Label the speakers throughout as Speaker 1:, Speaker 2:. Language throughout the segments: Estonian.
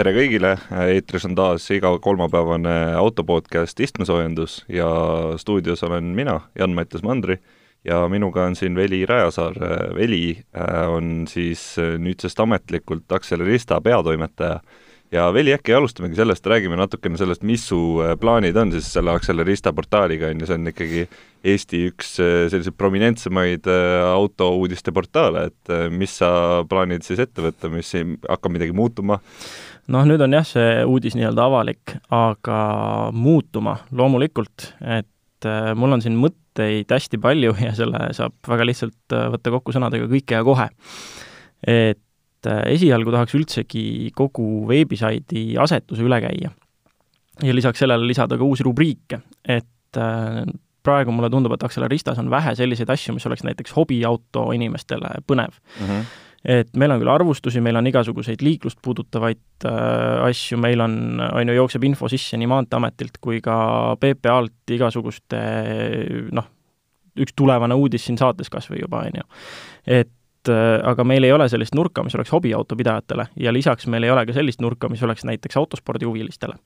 Speaker 1: tere kõigile, eetris on taas iga kolmapäevane autopodcast Istmesoojendus ja stuudios olen mina, Jan-Mattias Mandri, ja minuga on siin Veli Rajasaar. Veli äh, on siis äh, nüüdsest ametlikult Accelerista peatoimetaja ja Veli, äkki alustamegi sellest, räägime natukene sellest, mis su äh, plaanid on siis selle Accelerista portaaliga, on ju, see on ikkagi Eesti üks selliseid prominentsemaid autouudiste portaale, et mis sa plaanid siis ette võtta, mis hakkab midagi muutuma?
Speaker 2: Noh, nüüd on jah, see uudis nii-öelda avalik, aga muutuma loomulikult, et äh, mul on siin mõtteid hästi palju ja selle saab väga lihtsalt äh, võtta kokku sõnadega kõike ja kohe. et äh, esialgu tahaks üldsegi kogu veebisaidi asetuse üle käia. ja lisaks sellele lisada ka uusi rubriike, et praegu mulle tundub, et Acceleristas on vähe selliseid asju, mis oleks näiteks hobiauto inimestele põnev mm. -hmm et meil on küll arvustusi, meil on igasuguseid liiklust puudutavaid äh, asju, meil on, on ju, jookseb info sisse nii Maanteeametilt kui ka PPA-lt igasuguste noh, üks tulevane uudis siin saates kas või juba, on ju. et äh, aga meil ei ole sellist nurka, mis oleks hobiautopidajatele ja lisaks meil ei ole ka sellist nurka, mis oleks näiteks autospordihuvilistele.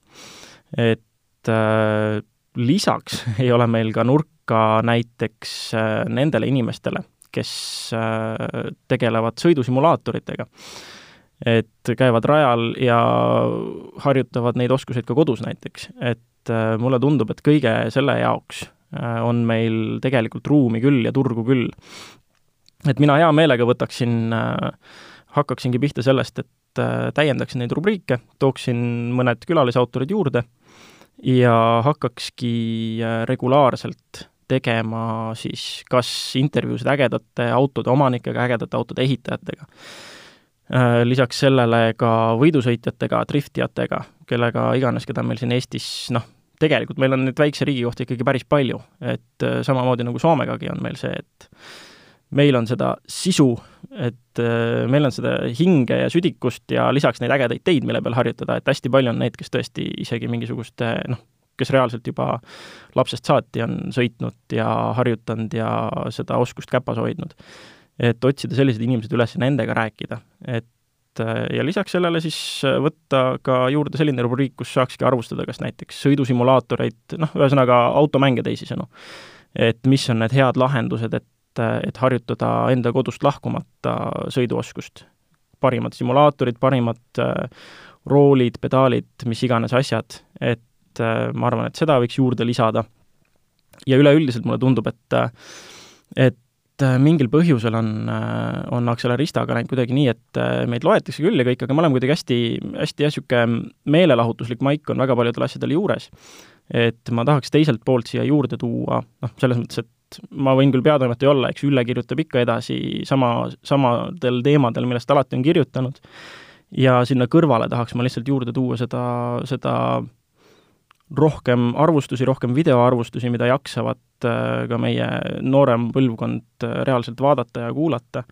Speaker 2: et äh, lisaks ei ole meil ka nurka näiteks äh, nendele inimestele, kes äh, tegelevad sõidusimulaatoritega. et käivad rajal ja harjutavad neid oskuseid ka kodus näiteks, et äh, mulle tundub, et kõige selle jaoks äh, on meil tegelikult ruumi küll ja turgu küll. et mina hea meelega võtaksin, hakkaksingi pihta sellest, et täiendaksin neid rubriike, tooksin mõned külalisautorid juurde ja hakkakski regulaarselt tegema siis kas intervjuusid ägedate autode omanikega, ägedate autode ehitajatega. Äh, lisaks sellele ka võidusõitjatega, driftijatega, kellega iganes, keda meil siin Eestis noh, tegelikult meil on nüüd väikse riigi kohta ikkagi päris palju, et äh, samamoodi nagu Soomegagi on meil see, et meil on seda sisu, et äh, meil on seda hinge ja südikust ja lisaks neid ägedaid teid, mille peal harjutada, et hästi palju on neid, kes tõesti isegi mingisuguste noh, kes reaalselt juba lapsest saati on sõitnud ja harjutanud ja seda oskust käpas hoidnud. et otsida sellised inimesed üles ja nendega rääkida, et ja lisaks sellele siis võtta ka juurde selline rubriik, kus saakski arvustada kas näiteks sõidusimulaatoreid, noh, ühesõnaga automänge teisisõnu. et mis on need head lahendused, et, et harjutada enda kodust lahkumata sõiduoskust. parimad simulaatorid, parimad roolid, pedaalid, mis iganes asjad, et et äh, ma arvan, et seda võiks juurde lisada. ja üleüldiselt mulle tundub, et et äh, mingil põhjusel on, äh, on Acceleristaga läinud kuidagi nii, et meid loetakse küll ja kõik, aga me oleme kuidagi hästi, hästi jah, niisugune meelelahutuslik maik on väga paljudel asjadel juures. et ma tahaks teiselt poolt siia juurde tuua, noh, selles mõttes, et ma võin küll peatoimetaja olla, eks Ülle kirjutab ikka edasi sama, samadel teemadel, millest alati on kirjutanud, ja sinna kõrvale tahaks ma lihtsalt juurde tuua seda, seda rohkem arvustusi, rohkem videoarvustusi, mida jaksavad äh, ka meie noorem põlvkond äh, reaalselt vaadata ja kuulata.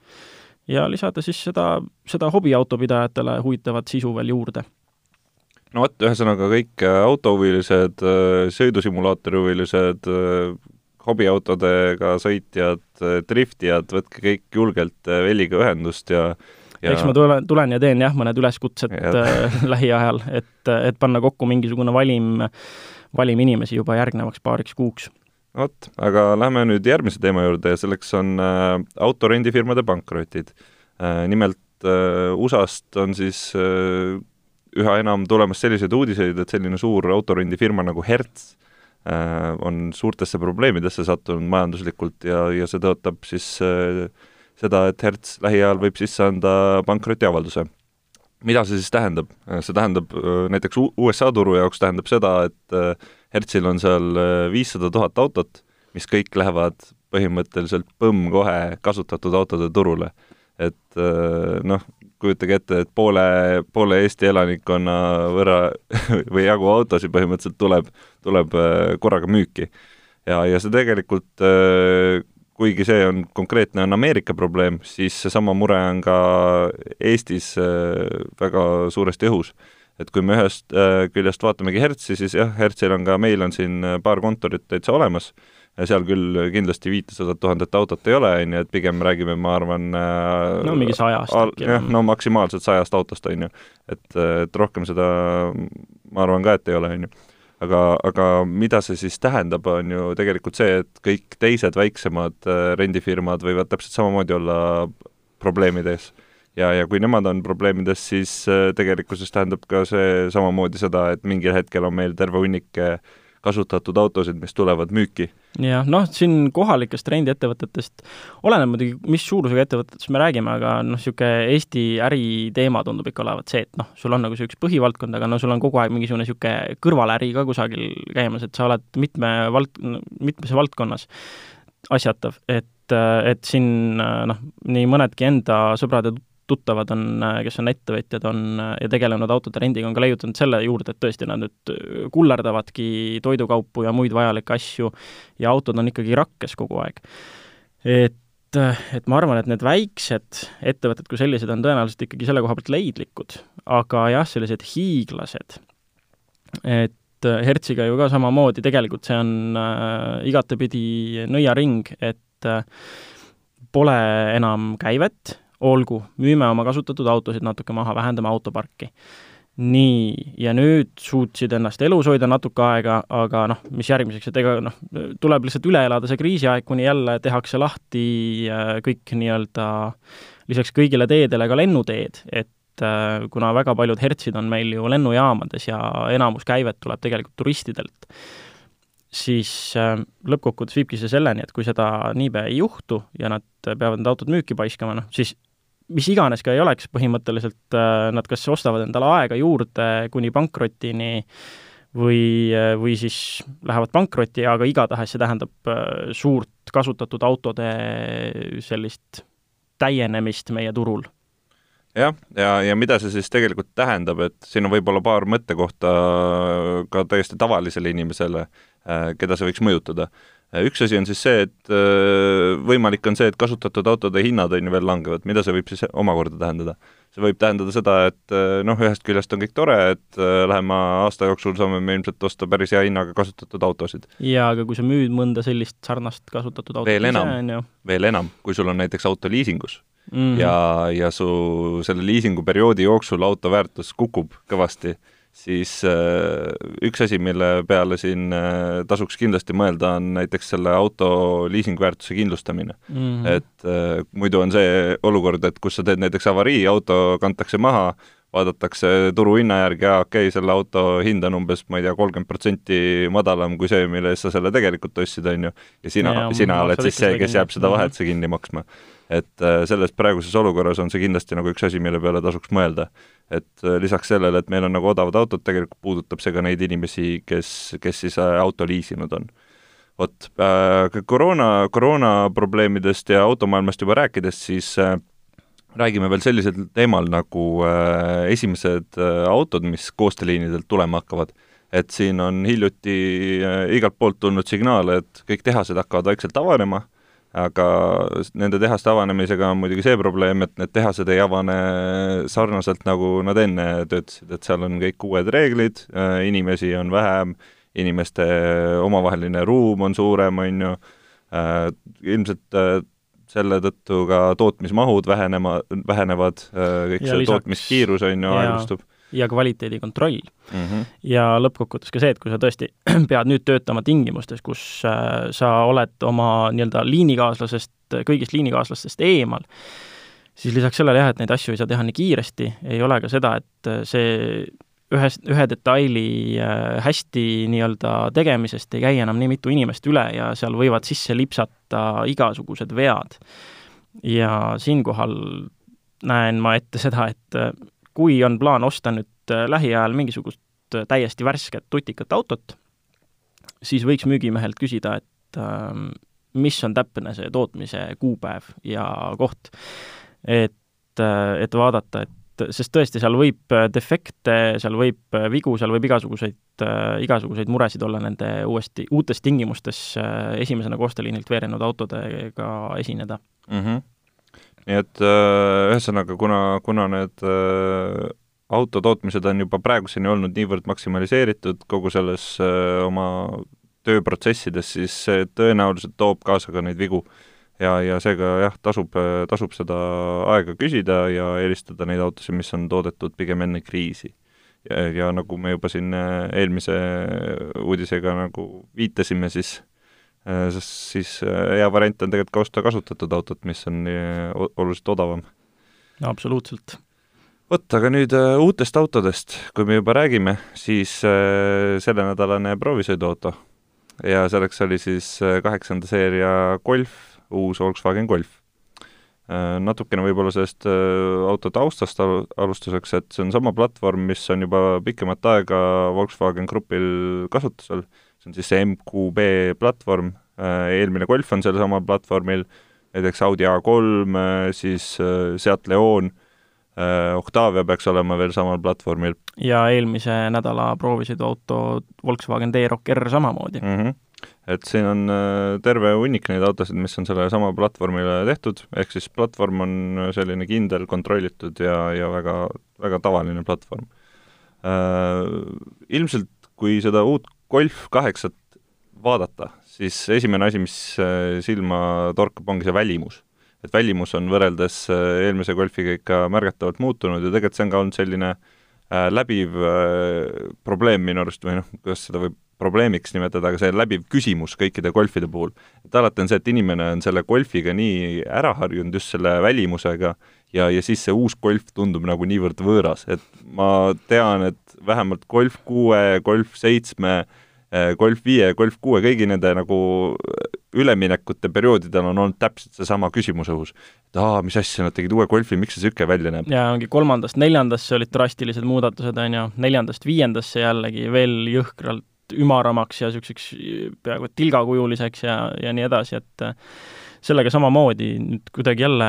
Speaker 2: ja lisada siis seda, seda hobiautopidajatele huvitavat sisu veel juurde.
Speaker 1: no vot, ühesõnaga kõik äh, autohuvilised, sõidusimulaatori huvilised, hobiautodega sõitjad, driftijad, võtke kõik julgelt Veliga ühendust ja
Speaker 2: ja eks ma tulen, tulen ja teen jah, mõned üleskutsed ja. äh, lähiajal, et, et panna kokku mingisugune valim, valim inimesi juba järgnevaks paariks kuuks.
Speaker 1: vot, aga lähme nüüd järgmise teema juurde ja selleks on äh, autorendifirmade pankrotid äh,. nimelt äh, USA-st on siis äh, üha enam tulemas selliseid uudiseid, et selline suur autorendifirma nagu Hertz äh, on suurtesse probleemidesse sattunud majanduslikult ja, ja see tõotab siis äh, seda, et Hertz lähiajal võib sisse anda pankrotiavalduse. mida see siis tähendab? see tähendab näiteks USA turu jaoks tähendab seda, et äh, Hertzil on seal äh, viissada tuhat autot, mis kõik lähevad põhimõtteliselt põmm kohe kasutatud autode turule. et äh, noh, kujutage ette, et poole, poole Eesti elanikkonna võrra või jagu autosid põhimõtteliselt tuleb, tuleb äh, korraga müüki. ja, ja see tegelikult, äh, kuigi see on konkreetne, on Ameerika probleem, siis seesama mure on ka Eestis väga suuresti õhus et kui me ühest küljest vaatamegi Hertzi, siis jah, Hertzil on ka, meil on siin paar kontorit täitsa olemas seal küll kindlasti viitesadat tuhandet autot ei ole, on ju, et pigem räägime, ma arvan
Speaker 2: äh, no mingi sajast
Speaker 1: äkki. jah, no maksimaalselt sajast autost, on ju. et, et rohkem seda ma arvan ka, et ei ole, on ju. Aga, aga mida see siis tähendab, on ju tegelikult see, et kõik teised väiksemad äh, rendifirmad võivad täpselt samamoodi olla probleemide ees ja, ja kui nemad on probleemides, siis äh, tegelikkuses tähendab ka see samamoodi seda, et mingil hetkel on meil terve hunnik kasutatud autosid, mis tulevad müüki.
Speaker 2: jah, noh, siin kohalikest rendiettevõtetest, oleneb muidugi, mis suurusega ettevõtetest me räägime, aga noh, niisugune Eesti äriteema tundub ikka olevat see, et noh, sul on nagu see üks põhivaldkond, aga no sul on kogu aeg mingisugune niisugune kõrvaläri ka kusagil käimas, et sa oled mitme vald-, mitmes valdkonnas asjatav, et, et siin noh, nii mõnedki enda sõbrad ja tuttavad on, kes on ettevõtjad, on ja tegelenud autode rendiga, on ka leiutanud selle juurde, et tõesti, nad nüüd kullerdavadki toidukaupu ja muid vajalikke asju ja autod on ikkagi rakkes kogu aeg. et et ma arvan, et need väiksed ettevõtted kui sellised on tõenäoliselt ikkagi selle koha pealt leidlikud, aga jah, sellised hiiglased, et Hertsiga ju ka samamoodi, tegelikult see on äh, igatepidi nõiaring, et äh, pole enam käivet, olgu, müüme oma kasutatud autosid natuke maha, vähendame autoparki. nii, ja nüüd suutsid ennast elus hoida natuke aega, aga noh, mis järgmiseks, et ega noh, tuleb lihtsalt üle elada see kriisiaeg, kuni jälle tehakse lahti äh, kõik nii-öelda lisaks kõigile teedele ka lennuteed, et äh, kuna väga paljud hertsid on meil ju lennujaamades ja enamus käivet tuleb tegelikult turistidelt, siis äh, lõppkokkuvõttes viibki see selleni, et kui seda niipea ei juhtu ja nad peavad need autod müüki paiskama, noh siis mis iganes ka ei oleks, põhimõtteliselt äh, nad kas ostavad endale aega juurde kuni pankrotini või, äh, või siis lähevad pankrotti, aga igatahes see tähendab äh, suurt kasutatud autode sellist täienemist meie turul
Speaker 1: jah, ja, ja mida see siis tegelikult tähendab, et siin on võib-olla paar mõttekohta ka täiesti tavalisele inimesele, keda see võiks mõjutada. Äh, üks asi on siis see, et äh, võimalik on see, et kasutatud autode hinnad on ju veel langevad, mida see võib siis omakorda tähendada? see võib tähendada seda, et äh, noh, ühest küljest on kõik tore, et lähema aasta jooksul saame me ilmselt osta päris hea hinnaga kasutatud autosid.
Speaker 2: jaa, aga kui sa müüd mõnda sellist sarnast kasutatud autot
Speaker 1: veel enam, veel enam, kui sul on näiteks auto liisingus mm -hmm. ja, ja su selle liisinguperioodi jooksul auto väärtus kukub kõvasti siis äh, üks asi, mille peale siin äh, tasuks kindlasti mõelda, on näiteks selle auto liisingväärtuse kindlustamine mm. -hmm. et äh, muidu on see olukord, et kus sa teed näiteks avarii, auto kantakse maha, vaadatakse turuhinna järgi, jaa, okei okay,, selle auto hind on umbes, ma ei tea, kolmkümmend protsenti madalam kui see, mille eest sa selle tegelikult ostsid, on ju, ja sina, sina oled siis see, kes jääb seda vahet kinni maksma et äh, selles praeguses olukorras on see kindlasti nagu üks asi, mille peale tasuks mõelda. et äh, lisaks sellele, et meil on nagu odavad autod, tegelikult puudutab see ka neid inimesi, kes, kes siis äh, auto liisinud on. vot, koroona, koroona probleemidest ja automaailmast juba rääkides, siis räägime veel sellisel teemal nagu esimesed autod, mis koostööliinidelt tulema hakkavad et siin on hiljuti igalt poolt tulnud signaale, et kõik tehased hakkavad vaikselt avanema aga nende tehaste avanemisega on muidugi see probleem, et need tehased ei avane sarnaselt, nagu nad enne töötasid, et seal on kõik uued reeglid, äh, inimesi on vähem, inimeste omavaheline ruum on suurem, on ju, äh, ilmselt äh, selle tõttu ka tootmismahud vähenema, vähenevad, kõik ja see lisaks, tootmiskiirus, on ju, aeglustub
Speaker 2: ja kvaliteedikontroll mm. -hmm. ja lõppkokkuvõttes ka see, et kui sa tõesti pead nüüd töötama tingimustes, kus äh, sa oled oma nii-öelda liinikaaslasest, kõigist liinikaaslastest eemal, siis lisaks sellele jah, et neid asju ei saa teha nii kiiresti, ei ole ka seda, et äh, see ühes, ühe detaili äh, hästi nii-öelda tegemisest ei käi enam nii mitu inimest üle ja seal võivad sisse lipsata igasugused vead. ja siinkohal näen ma ette seda, et kui on plaan osta nüüd äh, lähiajal mingisugust äh, täiesti värsket tutikat autot, siis võiks müügimehelt küsida, et äh, mis on täpne see tootmise kuupäev ja koht. et et vaadata, et sest tõesti, seal võib defekte, seal võib vigu, seal võib igasuguseid, igasuguseid muresid olla nende uuesti, uutes tingimustes esimesena koostööliinilt veerenud autodega esineda
Speaker 1: mm. -hmm. Nii et ühesõnaga, kuna, kuna need autotootmised on juba praeguseni olnud niivõrd maksimaliseeritud kogu selles oma tööprotsessides, siis see tõenäoliselt toob kaasa ka neid vigu ja, ja seega jah, tasub, tasub seda aega küsida ja eelistada neid autosid, mis on toodetud pigem enne kriisi. ja, nagu me juba siin äh, eelmise uudisega nagu viitasime, siis äh, siis äh, hea variant on tegelikult ka osta kasutatud autot, mis on oluliselt odavam.
Speaker 2: absoluutselt
Speaker 1: vot, aga nüüd uutest autodest, kui me juba räägime, siis sellenädalane proovisõiduauto ja selleks oli siis kaheksanda seeria Golf uus Volkswagen Golf. Äh, natukene võib-olla sellest äh, auto taustast alustuseks, et see on sama platvorm, mis on juba pikemat aega Volkswagen Grupil kasutusel, see on siis see MQB platvorm, äh, eelmine Golf on selsamal platvormil, näiteks Audi A3, siis Seat Leon, Octavia peaks olema veel samal platvormil.
Speaker 2: ja eelmise nädala proovisõiduauto Volkswagen T-Roc R samamoodi mm.
Speaker 1: -hmm et siin on äh, terve hunnik neid autosid, mis on sellele sama platvormile tehtud, ehk siis platvorm on selline kindel, kontrollitud ja, ja väga, väga tavaline platvorm äh,. Ilmselt kui seda uut Golf kaheksat vaadata, siis esimene asi, mis äh, silma torkab, ongi see välimus. et välimus on võrreldes äh, eelmise Golfiga ikka märgatavalt muutunud ja tegelikult see on ka olnud selline äh, läbiv äh, probleem minu arust või noh, kuidas seda võib probleemiks nimetada, aga see läbiv küsimus kõikide golfide puhul. et alati on see, et inimene on selle golfiga nii ära harjunud just selle välimusega ja, ja siis see uus golf tundub nagu niivõrd võõras, et ma tean, et vähemalt golf kuue, golf seitsme, eh, golf viie, golf kuue, kõigi nende nagu üleminekute perioodidel on olnud täpselt seesama küsimus õhus. et aa, mis asja, nad tegid uue golfi, miks see niisugune välja näeb?
Speaker 2: jaa, ongi kolmandast neljandasse olid drastilised muudatused, on ju, neljandast viiendasse jällegi veel jõhkralt ümaramaks ja niisuguseks peaaegu et tilgakujuliseks ja, ja nii edasi, et sellega samamoodi nüüd kuidagi jälle,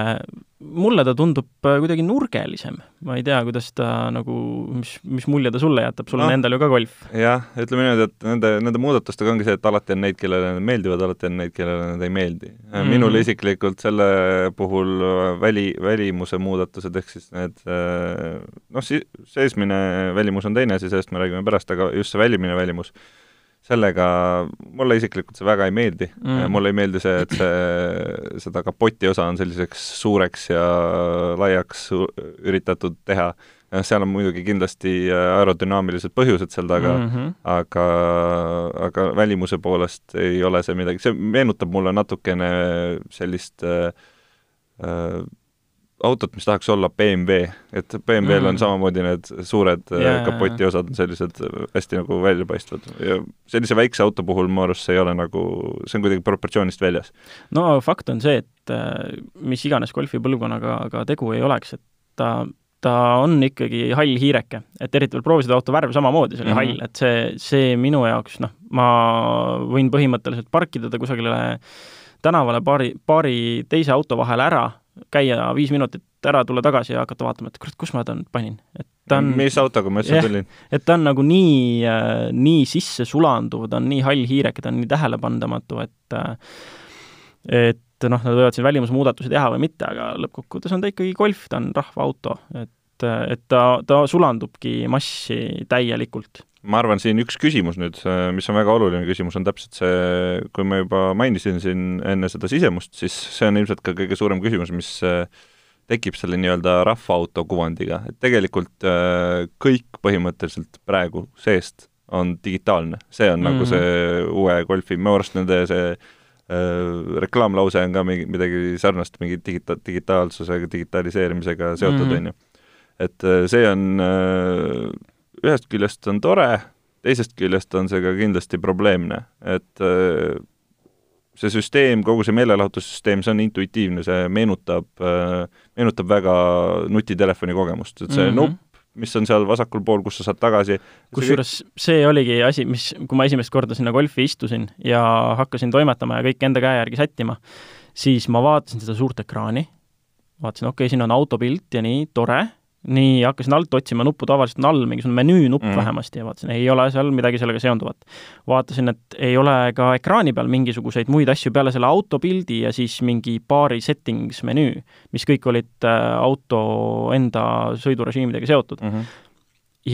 Speaker 2: mulle ta tundub kuidagi nurgelisem. ma ei tea, kuidas ta nagu, mis, mis mulje ta sulle jätab, sul no, on endal ju ka golf.
Speaker 1: jah, ütleme niimoodi, et nende, nende muudatustega ongi see, et alati on neid, kellele need meeldivad, alati on neid, kellele need ei meeldi mm. -hmm. minule isiklikult selle puhul väli, välimuse muudatused, ehk siis need noh, si-, seesmine välimus on teine asi, sellest me räägime pärast, aga just see välimine välimus, sellega mulle isiklikult see väga ei meeldi mm.. mulle ei meeldi see, et see, seda kapoti osa on selliseks suureks ja laiaks üritatud teha. seal on muidugi kindlasti aerodünaamilised põhjused seal taga mm, -hmm. aga, aga välimuse poolest ei ole see midagi, see meenutab mulle natukene sellist äh, autot, mis tahaks olla BMW, et BMW-l mm. on samamoodi need suured yeah, äh, kapotiosad on sellised äh, hästi nagu väljapaistvad ja sellise väikse auto puhul mu arust see ei ole nagu, see on kuidagi proportsioonist väljas.
Speaker 2: no fakt on see, et äh, mis iganes golfi põlvkonnaga ka tegu ei oleks, et ta ta on ikkagi hall hiireke, et eriti veel proovisid auto värv samamoodi, see oli mm -hmm. hall, et see, see minu jaoks, noh, ma võin põhimõtteliselt parkida ta kusagile tänavale paari, paari teise auto vahele ära käia viis minutit ära, tulla tagasi ja hakata vaatama, et kurat, kus ma ta nüüd panin. et ta on
Speaker 1: mis autoga ma üldse tulin?
Speaker 2: et ta on nagu nii äh,, nii sisse sulanduv, ta on nii hall hiireke, ta on nii tähelepandamatu, et äh, et noh, nad võivad siin välimusmuudatusi teha või mitte, aga lõppkokkuvõttes on ta ikkagi golf, ta on rahvaauto, et, et ta, ta sulandubki massi täielikult
Speaker 1: ma arvan, siin üks küsimus nüüd, mis on väga oluline küsimus, on täpselt see, kui ma juba mainisin siin enne seda sisemust, siis see on ilmselt ka kõige suurem küsimus, mis äh, tekib selle nii-öelda rahvaauto kuvandiga, et tegelikult äh, kõik põhimõtteliselt praegu seest on digitaalne, see on mm -hmm. nagu see uue Golfi, minu arust nende see äh, reklaamlause on ka mingi, midagi sarnast, mingi digita-, digitaalsusega, digitaliseerimisega seotud, mhm. on ju. et see on äh, ühest küljest on tore, teisest küljest on see ka kindlasti probleemne, et äh, see süsteem, kogu see meelelahutussüsteem, see on intuitiivne, see meenutab, äh, meenutab väga nutitelefoni kogemust, et see mm -hmm. nupp, mis on seal vasakul pool, kus sa saad tagasi.
Speaker 2: kusjuures see oligi asi, mis, kui ma esimest korda sinna golfi istusin ja hakkasin toimetama ja kõike enda käe järgi sättima, siis ma vaatasin seda suurt ekraani vaatasin, okei okay,, siin on autopilt ja nii, tore, nii, hakkasin alt otsima nuppu, tavaliselt on all mingisugune menüünupp mm. vähemasti ja vaatasin, ei ole seal midagi sellega seonduvat. vaatasin, et ei ole ka ekraani peal mingisuguseid muid asju peale selle autopildi ja siis mingi baari settings menüü, mis kõik olid äh, auto enda sõidurežiimidega seotud mm. -hmm.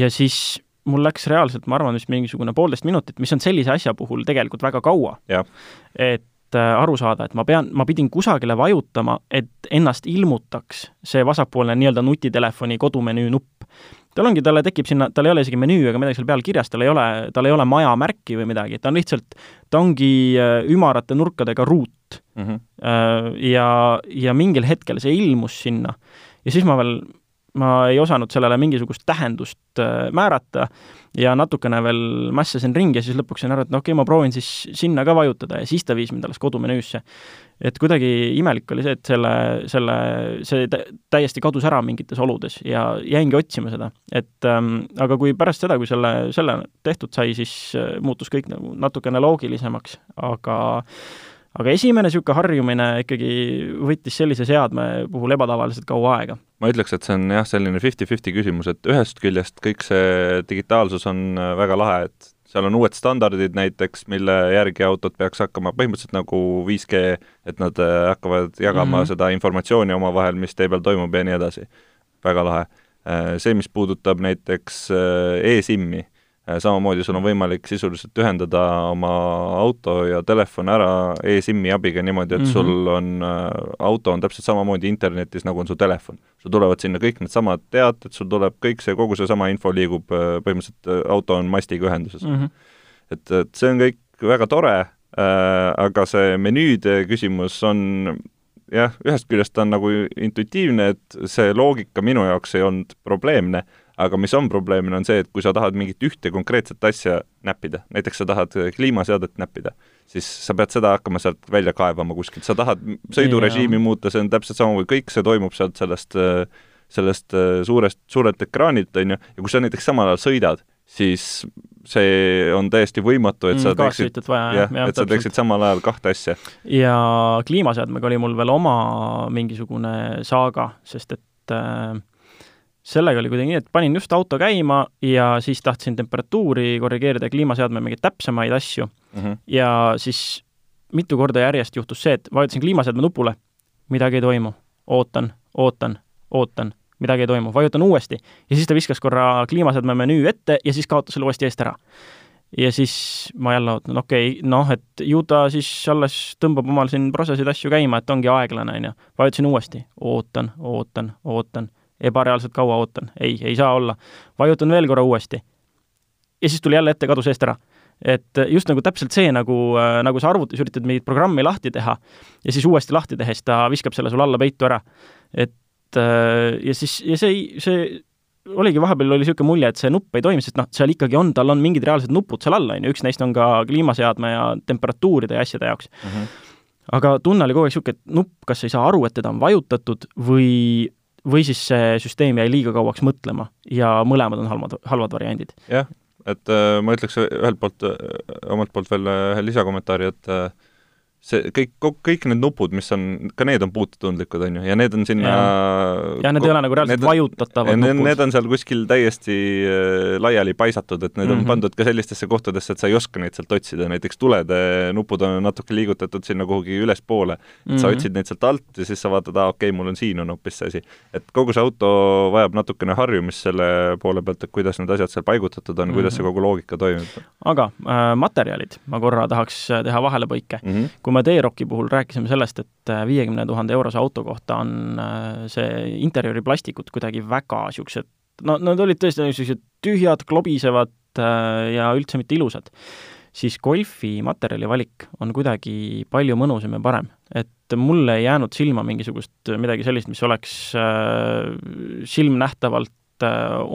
Speaker 2: ja siis mul läks reaalselt, ma arvan, vist mingisugune poolteist minutit, mis on sellise asja puhul tegelikult väga kaua. et aru saada, et ma pean, ma pidin kusagile vajutama, et ennast ilmutaks see vasakpoolne nii-öelda nutitelefoni kodumenüü nupp. tal ongi, talle tekib sinna, tal ei ole isegi menüü ega midagi seal peal kirjas, tal ei ole, tal ei ole maja märki või midagi, ta on lihtsalt, ta ongi äh, ümarate nurkadega ruut mm. -hmm. ja, ja mingil hetkel see ilmus sinna ja siis ma veel ma ei osanud sellele mingisugust tähendust äh, määrata ja natukene veel mässasin ringi ja siis lõpuks sain aru, et no okei okay,, ma proovin siis sinna ka vajutada ja siis ta viis mind alles kodumenüüsse. et kuidagi imelik oli see, et selle, selle, see täiesti kadus ära mingites oludes ja jäingi otsima seda. et ähm, aga kui pärast seda, kui selle, selle tehtud sai, siis äh, muutus kõik nagu natukene loogilisemaks, aga aga esimene niisugune harjumine ikkagi võttis sellise seadme puhul ebatavaliselt kaua aega.
Speaker 1: ma ütleks, et see on jah, selline fifty-fifty küsimus, et ühest küljest kõik see digitaalsus on äh, väga lahe, et seal on uued standardid näiteks, mille järgi autod peaks hakkama põhimõtteliselt nagu 5G, et nad äh, hakkavad jagama mm -hmm. seda informatsiooni omavahel, mis tee peal toimub ja nii edasi. väga lahe. Äh, see, mis puudutab näiteks e-SIM-i samamoodi sul on võimalik sisuliselt ühendada oma auto ja telefon ära e-SIM-i abiga niimoodi, et mm -hmm. sul on äh,, auto on täpselt samamoodi internetis, nagu on su telefon. sul tulevad sinna kõik needsamad teated, sul tuleb kõik see, kogu seesama info liigub äh,, põhimõtteliselt äh, auto on mastiga ühenduses mm. -hmm. et, et see on kõik väga tore äh,, aga see menüüde küsimus on jah, ühest küljest ta on nagu intuitiivne, et see loogika minu jaoks ei olnud probleemne aga mis on probleemne, on see, et kui sa tahad mingit ühte konkreetset asja näppida, näiteks sa tahad kliimaseadet näppida, siis sa pead seda hakkama sealt välja kaevama kuskilt, sa tahad sõidurežiimi yeah. muuta, see on täpselt samamoodi, kõik see toimub sealt sellest, sellest suurest, suurelt ekraanilt, on ju, ja kui sa näiteks samal ajal sõidad, siis see on täiesti võimatu, et sa mm, teeksid, jah, et sa teeksid samal ajal kahte asja.
Speaker 2: ja kliimaseadmega oli mul veel oma mingisugune saaga, sest et äh, sellega oli kuidagi nii, et panin just auto käima ja siis tahtsin temperatuuri korrigeerida ja kliimaseadme mingeid täpsemaid asju mm. -hmm. ja siis mitu korda järjest juhtus see, et vajutasin kliimaseadme nupule, midagi ei toimu, ootan, ootan, ootan, midagi ei toimu, vajutan uuesti ja siis ta viskas korra kliimaseadme menüü ette ja siis kaotas selle uuesti eest ära. ja siis ma jälle ootan, okei okay,, noh, et ju ta siis alles tõmbab omal siin protsessid asju käima, et ongi aeglane, on ju. vajutasin uuesti, ootan, ootan, ootan ebareaalselt kaua ootan, ei, ei saa olla. vajutan veel korra uuesti. ja siis tuli jälle ette, kadus eest ära. et just nagu täpselt see, nagu, äh, nagu sa arvutis üritad mingit programmi lahti teha ja siis uuesti lahti tehes ta viskab selle sul alla peitu ära. et äh, ja siis, ja see, see oligi, vahepeal oli niisugune mulje, et see nupp ei toimi, sest noh, seal ikkagi on, tal on mingid reaalsed nupud seal all, on ju, üks neist on ka kliimaseadme ja temperatuuride ja asjade jaoks mm. -hmm aga tunne oli kogu aeg niisugune, et nupp kas ei saa aru, et teda on vajutatud või või siis see süsteem jäi liiga kauaks mõtlema ja mõlemad on halvad, halvad variandid.
Speaker 1: jah, et äh, ma ütleks ühelt poolt äh,, omalt poolt veel ühe äh, lisakommentaari, et äh, see kõik, kõik need nupud, mis on, ka need on puututundlikud, on ju, ja need on sinna
Speaker 2: jah, need ei ole nagu reaalselt vajutatavad
Speaker 1: nupud. Need on seal kuskil täiesti äh, laiali paisatud, et need mm -hmm. on mhm. pandud ka sellistesse kohtadesse, et sa ei oska neid sealt otsida, näiteks tulede nupud on natuke liigutatud sinna kuhugi ülespoole, et mm -hmm. sa mhm. otsid neid sealt alt ja siis sa vaatad, aa okei okay,, mul on siin on hoopis see asi. et kogu see auto vajab natukene harjumist selle poole pealt, et kuidas need asjad seal paigutatud on mm, -hmm. kuidas see kogu loogika toimib.
Speaker 2: aga äh, materjalid, ma korra tahaks teha vahelepõike mm. -hmm kui me T-Rocki puhul rääkisime sellest, et äh, viiekümne tuhande eurose auto kohta on äh, see interjööriplastikud kuidagi väga niisugused, no nad olid tõesti niisugused tühjad, klobisevad äh, ja üldse mitte ilusad, siis Golfi materjalivalik on kuidagi palju mõnusam ja parem. et mulle ei jäänud silma mingisugust midagi sellist, mis oleks silmnähtavalt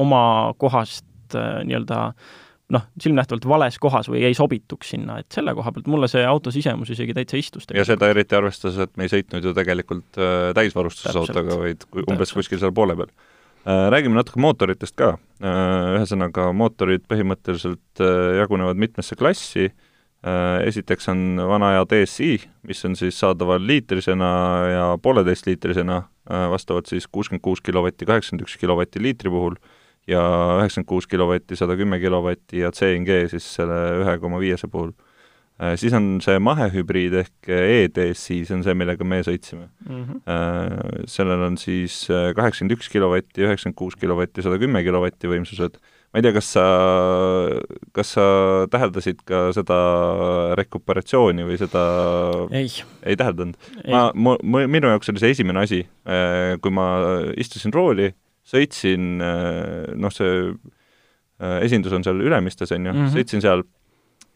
Speaker 2: oma kohast nii-öelda äh, noh, silmnähtavalt vales kohas või ei sobituks sinna, et selle koha pealt mulle see auto sisemus isegi täitsa istus.
Speaker 1: ja seda eriti arvestades, et me ei sõitnud ju tegelikult äh, täisvarustuses autoga, vaid umbes Täpselt. kuskil seal poole peal äh,. Räägime natuke mootoritest ka äh,. Ühesõnaga, mootorid põhimõtteliselt äh, jagunevad mitmesse klassi äh,, esiteks on vana aja DSi, mis on siis saadaval liitrisena ja pooleteistliitrisena vastavalt siis kuuskümmend kuus kilovatti, kaheksakümmend üks kilovatti liitri puhul ja üheksakümmend kuus kilovatti, sada kümme kilovatti ja CNG siis selle ühe koma viiese puhul Äh, siis on see mahehübriid ehk EDSI, see on see, millega me sõitsime mm. -hmm. sellel on siis äh, kaheksakümmend üks kilovatti, üheksakümmend kuus kilovatti, sada kümme kilovatti võimsused. ma ei tea, kas sa, kas sa täheldasid ka seda rekuperatsiooni või seda
Speaker 2: ei,
Speaker 1: ei täheldanud? ma, mu, minu jaoks oli see esimene asi, kui ma istusin rooli, sõitsin, noh, see esindus on seal Ülemistes, on ju mm, -hmm. sõitsin seal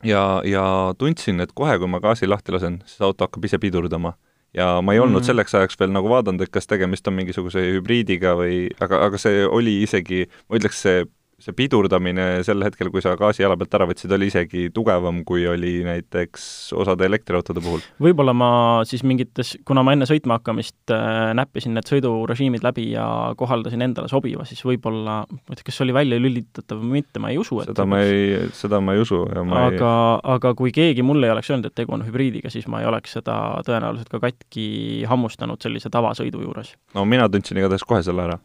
Speaker 1: ja, ja tundsin, et kohe, kui ma gaasi lahti lasen, siis auto hakkab ise pidurdama. ja ma ei olnud mm -hmm. selleks ajaks veel nagu vaadanud, et kas tegemist on mingisuguse hübriidiga või, aga, aga see oli isegi, ma ütleks, see see pidurdamine sel hetkel, kui sa gaasi jala pealt ära võtsid, oli isegi tugevam, kui oli näiteks osade elektriautode puhul?
Speaker 2: võib-olla ma siis mingites, kuna ma enne sõitma hakkamist äh, näppisin need sõidurežiimid läbi ja kohaldasin endale sobiva, siis võib-olla, ma ei tea, kas see oli välja lülitatav või mitte, ma ei usu,
Speaker 1: et seda ma ei, seda ma ei usu ja ma
Speaker 2: aga ei..., aga kui keegi mulle ei oleks öelnud, et tegu on hübriidiga, siis ma ei oleks seda tõenäoliselt ka katki hammustanud sellise tavasõidu juures.
Speaker 1: no mina tundsin igatahes kohe selle ära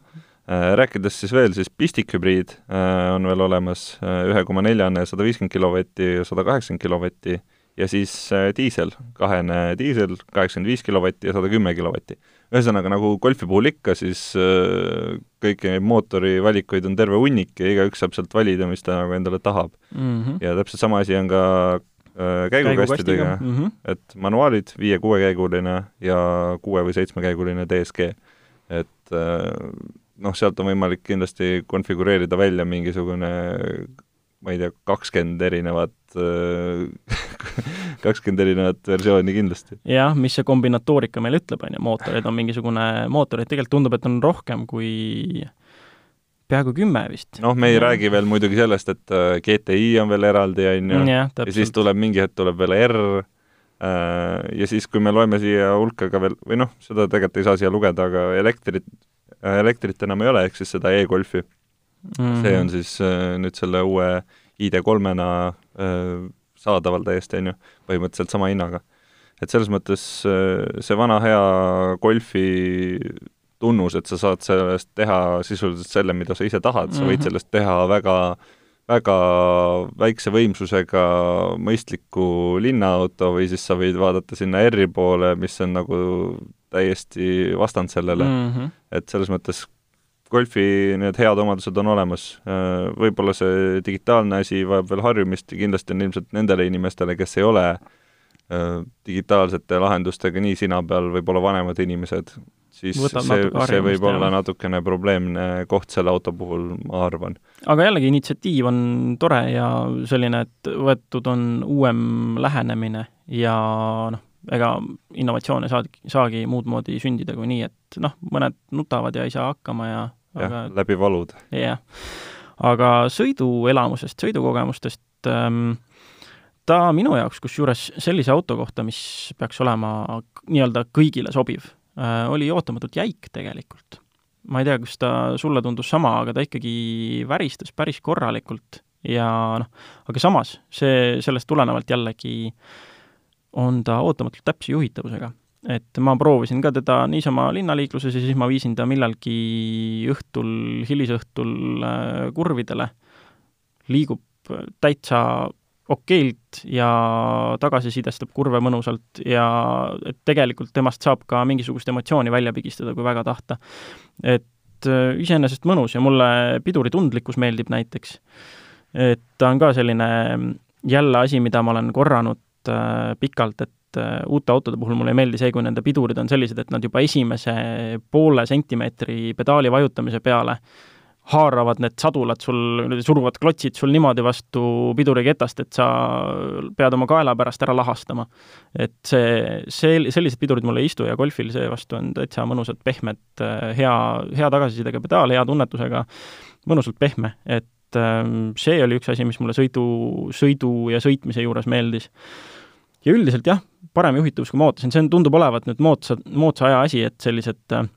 Speaker 1: rääkides siis veel, siis pistikhübriid äh, on veel olemas, äh, ühe koma neljane, sada viiskümmend kilovatti, sada kaheksakümmend kilovatti ja siis diisel, kahene diisel, kaheksakümmend viis kilovatti ja sada kümme kilovatti. ühesõnaga, nagu golfi puhul ikka, siis kõiki neid mootori valikuid on terve hunnik ja igaüks saab sealt valida, mis ta nagu endale tahab mm. -hmm. ja täpselt sama asi on ka käigukastidega, mm -hmm. et manuaalid, viie-kuuekäiguline ja kuue- või seitsmekäiguline DSG. et noh, sealt on võimalik kindlasti konfigureerida välja mingisugune ma ei tea, kakskümmend erinevat kakskümmend erinevat versiooni kindlasti.
Speaker 2: jah, mis see kombinatoorika meil ütleb, on ju, mootoreid on mingisugune, mootoreid tegelikult tundub, et on rohkem kui peaaegu kümme vist.
Speaker 1: noh, me ei ja. räägi veel muidugi sellest, et äh, GTI on veel eraldi, on ju, ja siis tuleb mingi hetk tuleb veel R, äh, ja siis, kui me loeme siia hulka ka veel, või noh, seda tegelikult ei saa siia lugeda, aga elektrit, Äh, elektrit enam ei ole, ehk siis seda e-golfi mm. see on siis äh, nüüd selle uue ID3-na äh, saadaval täiesti, on ju, põhimõtteliselt sama hinnaga. et selles mõttes see vana hea golfi tunnus, et sa saad sellest teha sisuliselt selle, mida sa ise tahad, sa võid mhm. sellest teha väga väga väikse võimsusega mõistliku linnaauto või siis sa võid vaadata sinna R-i poole, mis on nagu täiesti vastand sellele mm. -hmm. et selles mõttes golfi need head omadused on olemas, võib-olla see digitaalne asi vajab veel harjumist ja kindlasti on ilmselt nendele inimestele, kes ei ole digitaalsete lahendustega nii sina peal, võib-olla vanemad inimesed, siis Võtab see, see võib jah. olla natukene probleemne koht selle auto puhul, ma arvan.
Speaker 2: aga jällegi, initsiatiiv on tore ja selline, et võetud on uuem lähenemine ja noh, ega innovatsioon ei saa, saagi muud moodi sündida kui nii, et noh, mõned nutavad ja ei saa hakkama ja
Speaker 1: jah aga..., läbi valude.
Speaker 2: jah. aga sõiduelamusest, sõidukogemustest ähm, ta minu jaoks, kusjuures sellise auto kohta, mis peaks olema nii-öelda kõigile sobiv oli ootamatult jäik tegelikult. ma ei tea, kas ta sulle tundus sama, aga ta ikkagi väristas päris korralikult ja noh, aga samas see, sellest tulenevalt jällegi äh, on ta ootamatult täpse juhitavusega. et ma proovisin ka teda niisama linnaliikluses ja siis ma viisin ta millalgi õhtul, hilisõhtul äh, kurvidele, liigub täitsa okeilt ja tagasisidestab kurve mõnusalt ja et tegelikult temast saab ka mingisugust emotsiooni välja pigistada, kui väga tahta. et äh, iseenesest mõnus ja mulle piduritundlikkus meeldib näiteks. et ta on ka selline jälle asi, mida ma olen korranud äh, pikalt, et äh, uute autode puhul mulle ei meeldi see, kui nende pidurid on sellised, et nad juba esimese poole sentimeetri pedaali vajutamise peale haaravad need sadulad sul, suruvad klotsid sul niimoodi vastu piduriketast, et sa pead oma kaela pärast ära lahastama. et see, see, sellised pidurid mulle ei istu ja golfil seevastu on täitsa mõnusad, pehmed, hea, hea tagasisidega pedaal, hea tunnetusega, mõnusalt pehme, et ähm, see oli üks asi, mis mulle sõidu, sõidu ja sõitmise juures meeldis ja üldiselt jah, parem juhitavus, kui ma ootasin, see on, tundub olevat nüüd moodsa, moodsa aja asi, et sellised äh,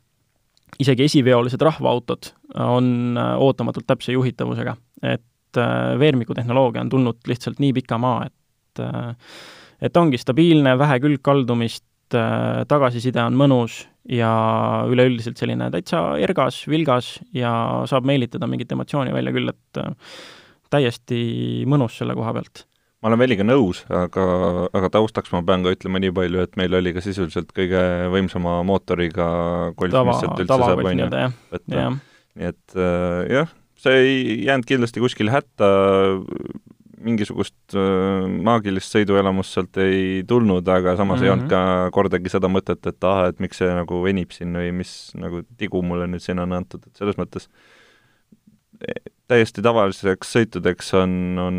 Speaker 2: isegi esiveolised rahvaautod on äh, ootamatult täpse juhitavusega. et äh, veermikutehnoloogia on tulnud lihtsalt nii pika maa, et äh, et ongi stabiilne, vähe külgkaldumist tagasiside on mõnus ja üleüldiselt selline täitsa ergas, vilgas ja saab meelitada mingit emotsiooni välja küll, et täiesti mõnus selle koha pealt
Speaker 1: ma olen Veliga nõus, aga, aga taustaks ma pean ka ütlema nii palju, et meil oli ka sisuliselt kõige võimsama mootoriga golf, mis sealt üldse saab, on ju, võtta. Nii et äh, jah, see ei jäänud kindlasti kuskile hätta, mingisugust äh, maagilist sõiduelamust sealt ei tulnud, aga samas mm -hmm. ei olnud mhm. ka kordagi seda mõtet, et ah, et miks see nagu venib siin või mis nagu tigu mulle nüüd siin on antud, et selles mõttes eh, täiesti tavaliseks sõitudeks on, on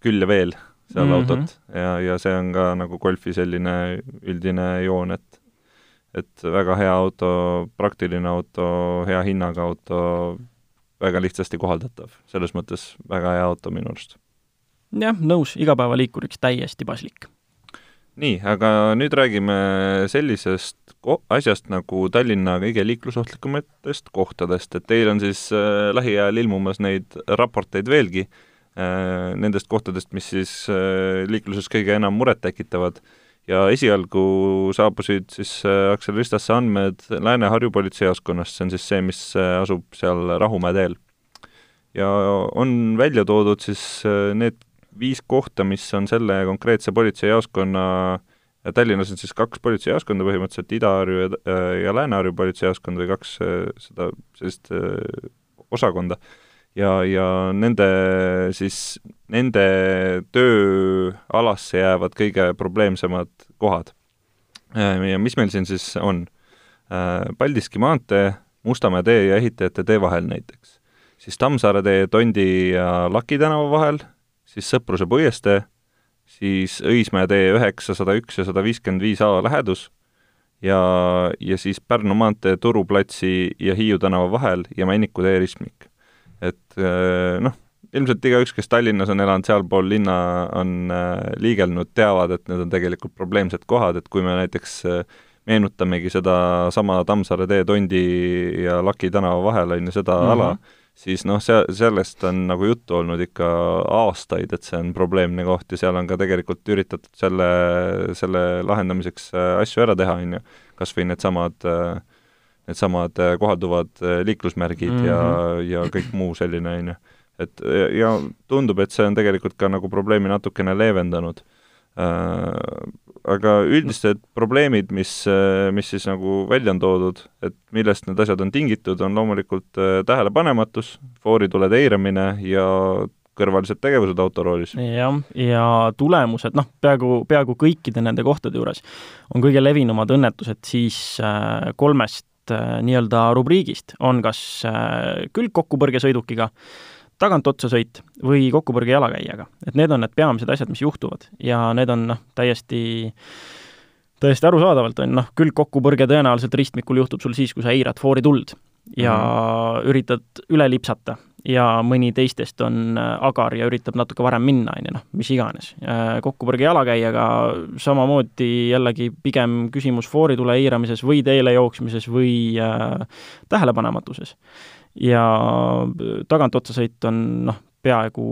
Speaker 1: küll ja veel seal mm -hmm. autot ja, ja see on ka nagu golfi selline üldine joon, et et väga hea auto, praktiline auto, hea hinnaga auto, väga lihtsasti kohaldatav, selles mõttes väga hea auto minu arust.
Speaker 2: jah, nõus, igapäevaliikuriks täiesti paslik.
Speaker 1: nii, aga nüüd räägime sellisest asjast nagu Tallinna kõige liiklusohtlikumatest kohtadest, et teil on siis äh, lähiajal ilmumas neid raporteid veelgi äh, nendest kohtadest, mis siis äh, liikluses kõige enam muret tekitavad ja esialgu saabusid siis äh, Aksel Ristasse andmed Lääne-Harju politseijaoskonnast, see on siis see, mis äh, asub seal Rahumäe teel. ja on välja toodud siis äh, need viis kohta, mis on selle konkreetse politseijaoskonna ja Tallinnas on siis kaks politseijaoskonda põhimõtteliselt, Ida-Harju ja, ja Lääne-Harju politseijaoskond või kaks seda sellist osakonda ja, ja nende siis, nende tööalasse jäävad kõige probleemsemad kohad. ja mis meil siin siis on? Paldiski maantee, Mustamäe tee ja Ehitajate tee vahel näiteks. siis Tammsaare tee Tondi ja Laki tänava vahel, siis Sõpruse puiestee, siis Õismäe tee üheksa, sada üks ja sada viiskümmend viis A lähedus ja, ja siis Pärnu maantee Turu platsi ja Hiiu tänava vahel ja Männiku tee ristmik et äh, noh, ilmselt igaüks, kes Tallinnas on elanud sealpool linna, on äh, liigelnud, teavad, et need on tegelikult probleemsed kohad, et kui me näiteks äh, meenutamegi sedasama Tammsaare tee Tondi ja Laki tänava vahel, on ju, seda mm -hmm. ala, siis noh, see, sellest on nagu juttu olnud ikka aastaid, et see on probleemne koht ja seal on ka tegelikult üritatud selle, selle lahendamiseks asju ära teha, on ju. kas või needsamad äh, needsamad äh, kohalduvad äh, liiklusmärgid mm -hmm. ja, mhm. ja kõik muu selline, on ju. et ja tundub, et see on tegelikult ka nagu probleemi natukene leevendanud äh,. Aga üldised probleemid, mis, mis siis nagu välja on toodud, et millest need asjad on tingitud, on loomulikult äh, tähelepanematus, fooritulede eiramine ja kõrvalised tegevused autoroolis.
Speaker 2: jah, ja tulemused, noh, peaaegu, peaaegu kõikide nende kohtade juures on kõige levinumad õnnetused siis kolmest äh, nii-öelda rubriigist on kas äh, külgkokkupõrge sõidukiga, tagantotsa sõit või kokkupõrge jalakäijaga. et need on need peamised asjad, mis juhtuvad ja need on noh, täiesti täiesti arusaadavalt on noh, külgkokkupõrge tõenäoliselt ristmikul juhtub sul siis, kui sa eirad foorituld ja mm -hmm. üritad üle lipsata ja mõni teistest on äh, agar ja üritab natuke varem minna, on ju, noh, mis iganes. Äh, kokkupõrge jalakäijaga samamoodi jällegi pigem küsimus fooritule eiramises või teele jooksmises või äh, tähelepanematuses. ja äh, tagantotsasõit on noh, peaaegu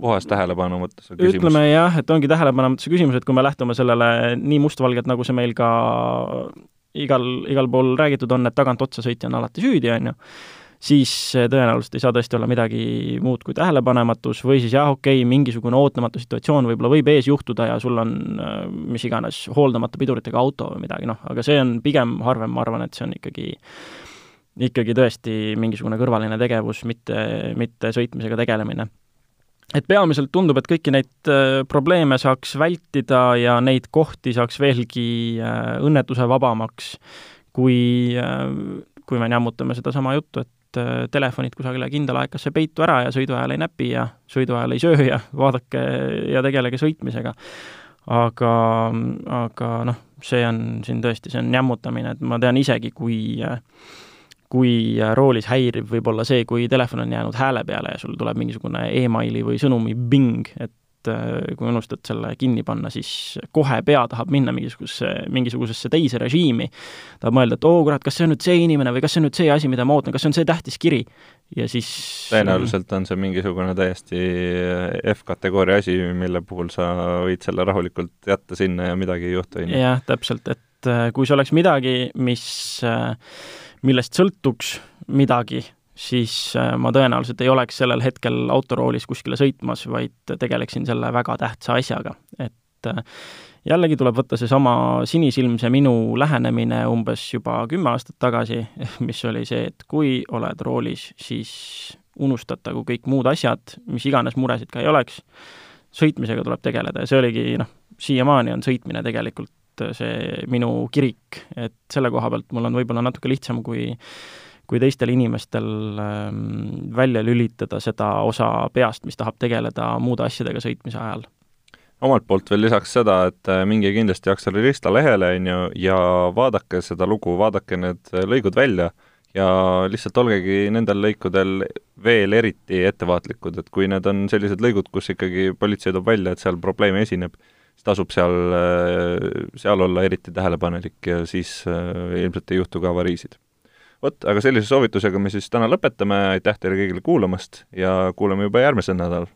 Speaker 1: puhas tähelepanematuse küsimus.
Speaker 2: ütleme jah, et ongi tähelepanematuse küsimus, et kui me lähtume sellele nii mustvalgelt, nagu see meil ka igal, igal pool räägitud on, et tagantotsasõitja on alati süüdi, on ju siis tõenäoliselt ei saa tõesti olla midagi muud kui tähelepanematus või siis jah, okei okay,, mingisugune ootamatu situatsioon võib-olla võib ees juhtuda ja sul on äh, mis iganes hooldamata piduritega auto või midagi, noh, aga see on pigem harvem, ma arvan, et see on ikkagi ikkagi tõesti mingisugune kõrvaline tegevus, mitte, mitte sõitmisega tegelemine. Et peamiselt tundub, et kõiki neid äh, probleeme saaks vältida ja neid kohti saaks veelgi äh, õnnetuse vabamaks, kui, kui me nämmutame sedasama juttu, et et äh, telefonid kusagile kindlalaekasse peitu ära ja sõidu ajal ei näpi ja sõidu ajal ei söö ja vaadake ja tegelege sõitmisega. aga, aga noh, see on siin tõesti, see on jammutamine, et ma tean isegi, kui kui roolis häiriv võib olla see, kui telefon on jäänud hääle peale ja sul tuleb mingisugune emaili või sõnumi bing, et äh, kui unustad selle kinni panna, siis kohe pea tahab minna mingisugusesse, mingisugusesse teise režiimi. tahab mõelda, et oo oh, kurat, kas see on nüüd see inimene või kas see on nüüd see asi, mida ma ootan, kas see on see tähtis kiri? ja siis
Speaker 1: tõenäoliselt on see mingisugune täiesti F-kategooria asi, mille puhul sa võid selle rahulikult jätta sinna ja midagi ei juhtu, on
Speaker 2: ju. jah, täpselt, et äh, kui see oleks midagi, mis, äh, millest sõltuks midagi, siis äh, ma tõenäoliselt ei oleks sellel hetkel autoroolis kuskile sõitmas, vaid tegeleksin selle väga tähtsa asjaga, et äh, jällegi tuleb võtta seesama sinisilmse minu lähenemine umbes juba kümme aastat tagasi, mis oli see, et kui oled roolis, siis unustatagu kõik muud asjad, mis iganes muresid ka ei oleks, sõitmisega tuleb tegeleda. Ja see oligi noh, siiamaani on sõitmine tegelikult see minu kirik, et selle koha pealt mul on võib-olla natuke lihtsam kui kui teistel inimestel ähm, välja lülitada seda osa peast, mis tahab tegeleda muude asjadega sõitmise ajal.
Speaker 1: Omalt poolt veel lisaks seda, et äh, minge kindlasti Akselerista lehele, on ju, ja vaadake seda lugu, vaadake need lõigud välja ja lihtsalt olgegi nendel lõikudel veel eriti ettevaatlikud, et kui need on sellised lõigud, kus ikkagi politsei toob välja, et seal probleeme esineb, siis tasub seal, äh, seal olla eriti tähelepanelik ja siis äh, ilmselt ei juhtu ka avariisid vot, aga sellise soovitusega me siis täna lõpetame, aitäh teile kõigile kuulamast ja kuulame juba järgmisel nädalal